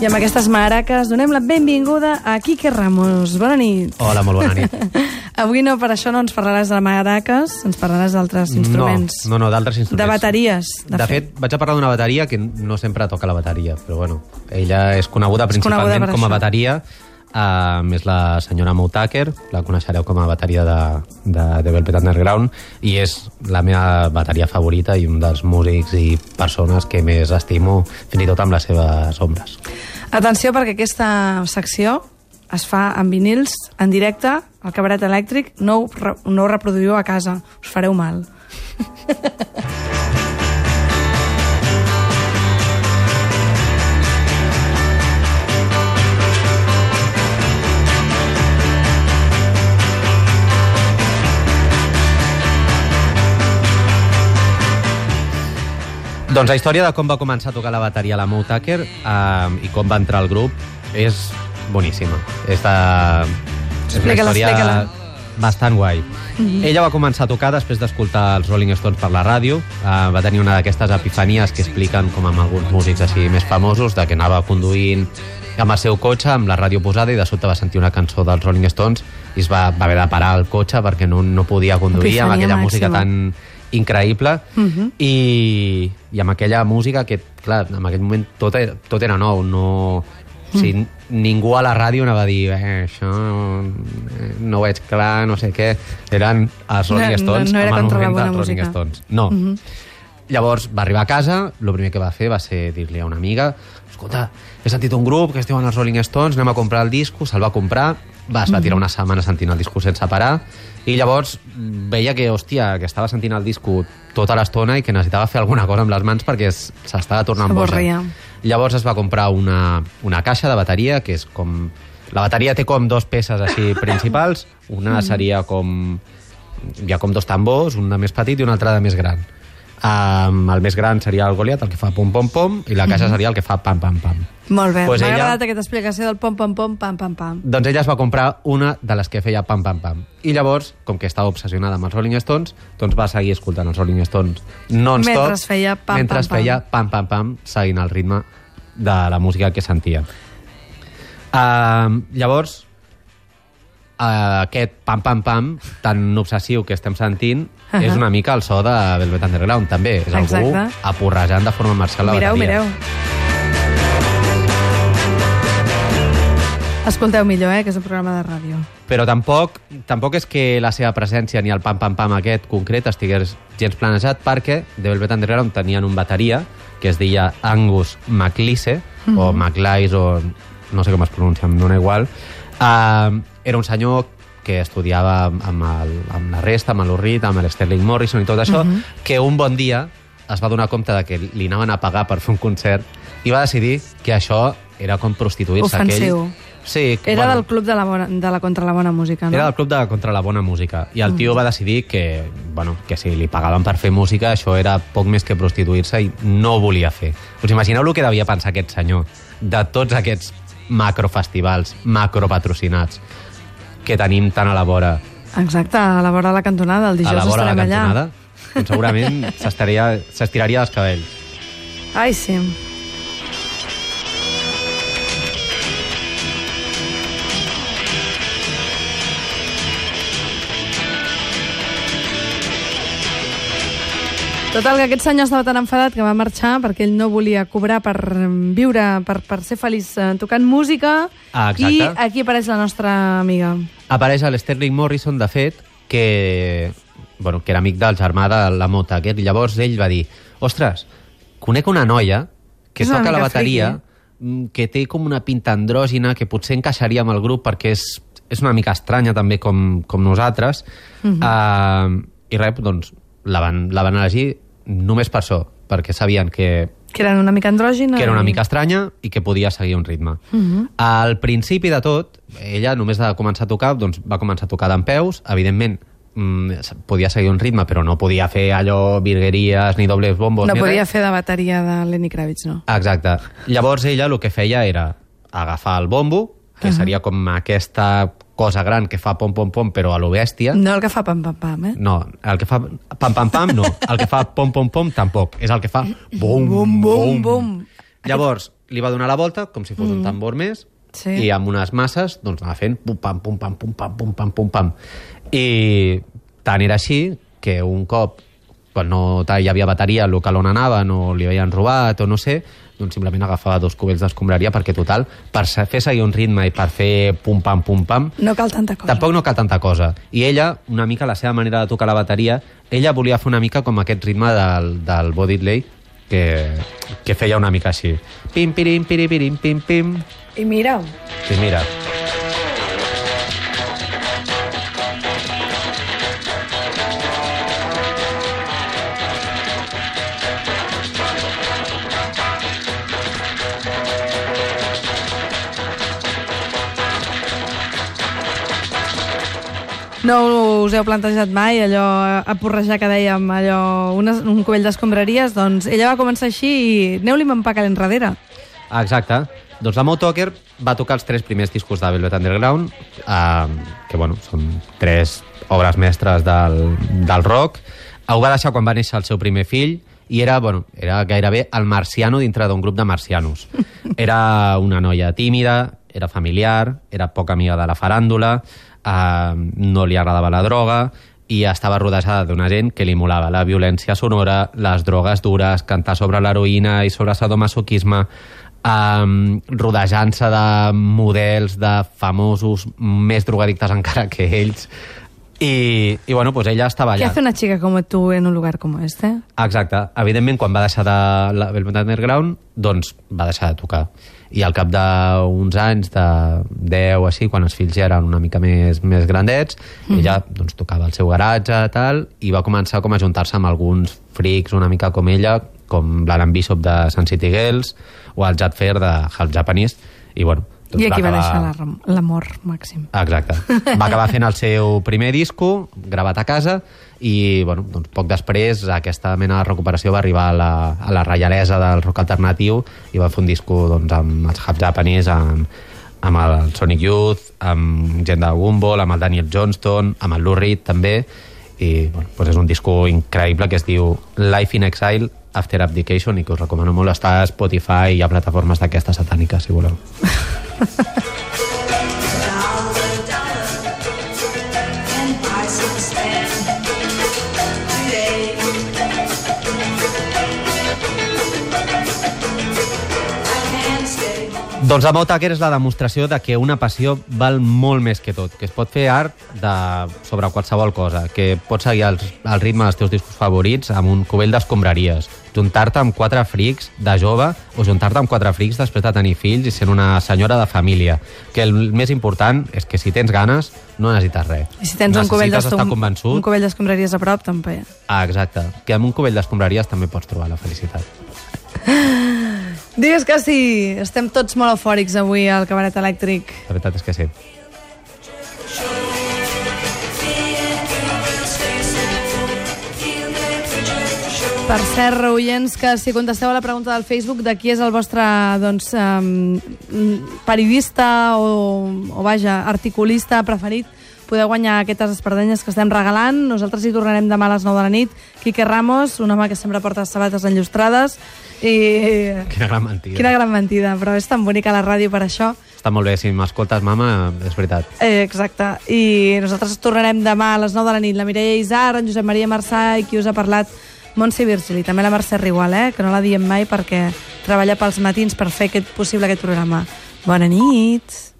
I amb aquestes maraques donem la benvinguda a Quique Ramos. Bona nit. Hola, molt bona nit. Avui no, per això no ens parlaràs de maraques, ens parlaràs d'altres instruments. No, no, no d'altres instruments. De bateries, de, De fet, vaig a parlar d'una bateria que no sempre toca la bateria, però bueno, ella és coneguda És principalment coneguda com a bateria, uh, és la senyora Mo Tucker, la coneixereu com a bateria de, de, de Velvet Underground, i és la meva bateria favorita i un dels músics i persones que més estimo, fins i tot amb les seves ombres. Atenció, perquè aquesta secció es fa en vinils, en directe, al cabaret elèctric. No ho, no ho reproduïu a casa, us fareu mal. Doncs la història de com va començar a tocar la bateria la Mo Tucker eh, i com va entrar al grup és boníssima. És, de... és una història bastant guai. Mm -hmm. Ella va començar a tocar després d'escoltar els Rolling Stones per la ràdio. Eh, va tenir una d'aquestes epifanies que expliquen, com amb alguns músics així més famosos, de que anava conduint amb el seu cotxe, amb la ràdio posada, i de sobte va sentir una cançó dels Rolling Stones i es va, va haver de parar el cotxe perquè no, no podia conduir amb Epifania aquella música màxima. tan increïble i, i amb aquella música que, clar, en aquell moment tot, era- tot era nou, no... O sigui, ningú a la ràdio anava a dir eh, això no ho veig clar, no sé què. Eren els No- Rolling no- Stones no era amb el moment dels Rolling música. Stones. No. Llavors va arribar a casa, el primer que va fer va ser dir-li a una amiga escolta, he sentit un grup que es diuen els Rolling Stones, anem a comprar el disco, se'l va comprar, va, es va tirar una setmana sentint el disco sense parar, i llavors veia que, hòstia, que estava sentint el disco tota l'estona i que necessitava fer alguna cosa amb les mans perquè es- s'estava tornant boja. Llavors es va comprar una, una caixa de bateria, que és com... La bateria té com dos peces així principals. Una seria com... Hi ha com dos tambors, un de més petit i un altre de més gran. Um, el més gran seria el Goliath, el que fa pom, pom, pom, i la caixa seria el que fa pam, pam, pam. Molt bé, Pues m'ha ella- agradat aquesta explicació del pom, pom, pom, pam, pam, pam. Doncs ella es va comprar una de les que feia pam, pam, pam. I llavors, com que estava obsessionada amb els Rolling Stones, doncs va seguir escoltant els Rolling Stones non-stop. Mentre feia pam, mentre feia pam, pam, pam, seguint el ritme de la música que sentia. Uh, llavors, uh, aquest pam, pam, pam, tan obsessiu que estem sentint, uh -huh. és una mica el so de Velvet Underground, també. És algú Exacte. aporrejant de forma marcial la Mireu, bateria. mireu. Escolteu millor, eh, que és un programa de ràdio. però tampoc, tampoc és que la seva presència ni el pam-pam-pam aquest concret estigués gens planejat perquè The Velvet Underground tenien un bateria que es deia Angus MacLise o MacLise o no sé com es pronuncia, em dona igual uh, era un senyor que estudiava amb, el, amb la resta, amb l'Urrit, amb l'Sterling Morrison i tot això, que un bon dia es va donar compte de que li anaven a pagar per fer un concert i va decidir que això era com prostituir-se. que Ofensiu. Ell... Sí, Era bueno, del club de la, bona, de la contra la bona música, no? era del club de contra la bona música. I el tio va decidir que, bueno, que si li pagaven per fer música, això era poc més que prostituir-se i no ho volia fer. Us imagineu el que devia pensar aquest senyor de tots aquests macrofestivals, macropatrocinats que tenim tan a la vora, Exacte, a la vora de la cantonada, el a dijous la vora de la allà. cantonada? Doncs segurament s'estiraria els cabells. Ai, sí. Total, que aquest senyor estava tan enfadat que va marxar perquè ell no volia cobrar per viure, per, per ser feliç eh, tocant música. Ah, I aquí apareix la nostra amiga. Apareix el Sterling Morrison, de fet, que, bueno, que era amic del germà de la Mota, que llavors ell va dir ostres, conec una noia que És toca la bateria friki. mm, que té com una pinta andrògina que potser encaixaria amb el grup perquè és, és una mica estranya també com, com nosaltres Mhm. uh, i res, doncs la van, la van elegir només per això perquè sabien que, Que era una mica andrògina. que era una mica estranya i que podia seguir un ritme. Al principi de tot, ella només de començar a tocar, doncs va començar a tocar d'en peus, evidentment mm, podia seguir un ritme, però no podia fer allò, virgueries, ni dobles bombos, No ni podia res. fer de bateria de Lenny Kravitz, no? Exacte. Llavors ella el que feia era agafar el bombo, que uh -huh. seria com aquesta cosa gran que fa pom-pom-pom, però a lo bèstia. No el que fa pam, pam, pam, eh? No, el que fa pam-pam-pam no. El que fa pom-pom-pom tampoc. És el que fa bum, Bum, bum, bum. Llavors, li va donar la volta, com si fos mm. un tambor més, Sí. i amb unes masses doncs anava fent pum pam pum pam pum pam pum pam pum pam i tant era així que un cop quan no hi havia bateria al local on anava no li havien robat o no sé doncs simplement agafava dos cubells d'escombraria perquè total, per fer seguir un ritme i per fer pum pam pum pam No cal tanta cosa. Tampoc no cal tanta cosa. I ella, una mica la seva manera de tocar la bateria, ella volia fer una mica com aquest ritme del, del Body Lay, que, que feia una mica així. Pim, pirim, piripirim, pim, pim. I mira, I mira, no us heu plantejat mai allò, a porrejar que dèiem, allò, una, un cubell d'escombraries? Doncs ella va començar així i aneu-li m'empacar enrere. Ah, exacte. Doncs la Mo Tucker va tocar els tres primers discos de Velvet Underground, eh, que bueno, són tres obres mestres del, del rock. Ho va deixar quan va néixer el seu primer fill i era, bueno, era gairebé el marciano dintre d'un grup de marcianos. Era una noia tímida, era familiar, era poc amiga de la faràndula, eh, no li agradava la droga i estava rodejada d'una gent que li molava la violència sonora, les drogues dures, cantar sobre l'heroïna i sobre sadomasoquisme, um, rodejant-se de models de famosos més drogadictes encara que ells i, i bueno, pues ella estava ¿Qué allà hace una chica como tú en un lugar como este? Exacte. Evidentment, quan va deixar de la Velvet Underground, doncs va deixar de tocar. I al cap d'uns anys, de 10 o així, quan els fills ja eren una mica més, més grandets, mm. ella doncs, tocava al seu garatge tal, i va començar com a juntar-se amb alguns freaks una mica com ella, com l'Alan Bishop de Sun City Girls o el Jad Fair de Half Japanese, i bueno, doncs I aquí va acabar- néixer la ram- l'amor màxim. Exacte. Va acabar fent el seu primer disco, gravat a casa, i bueno, doncs, poc després aquesta mena de recuperació va arribar a la, a la reialesa del rock alternatiu i va fer un disco doncs, amb els Hub Japanese, amb, amb el Sonic Youth, amb gent de Gumball, amb el Daniel Johnston, amb el Lou Reed també, i bueno, doncs és un disco increïble que es diu Life in Exile After Abdication i que us recomano molt estar a Spotify i a plataformes d'aquestes satàniques, si voleu. Doncs la Mo Tucker és la demostració de que una passió val molt més que tot, que es pot fer art de, sobre qualsevol cosa, que pots seguir el, el ritme dels teus discos favorits amb un cubell d'escombraries, juntar-te amb quatre frics de jove o juntar-te amb quatre frics després de tenir fills i sent una senyora de família. Que el més important és que si tens ganes no necessites res. I si tens un cubell Necessites estar d'estom- convençut. un cubell d'escombraries a prop, també. Ah, exacte. Que amb un cubell d'escombraries també pots trobar la felicitat. Digues que sí, estem tots molt eufòrics avui al cabaret elèctric. La veritat és que sí. Per cert, oients, que si contesteu a la pregunta del Facebook de qui és el vostre doncs, um, periodista o, o vaja, articulista preferit, podeu guanyar aquestes espardenyes que estem regalant. Nosaltres hi tornarem demà a les 9 de la nit. Quique Ramos, un home que sempre porta sabates enllustrades. I... Quina gran mentida. Quina gran mentida, però és tan bonica la ràdio per això. Està molt bé, si m'escoltes, mama, és veritat. Eh, exacte. I nosaltres tornarem demà a les 9 de la nit. La Mireia Isar, en Josep Maria Marçà i qui us ha parlat, Montse Virgili. També la Mercè Rigual, eh? que no la diem mai perquè treballa pels matins per fer aquest, possible aquest programa. Bona nit.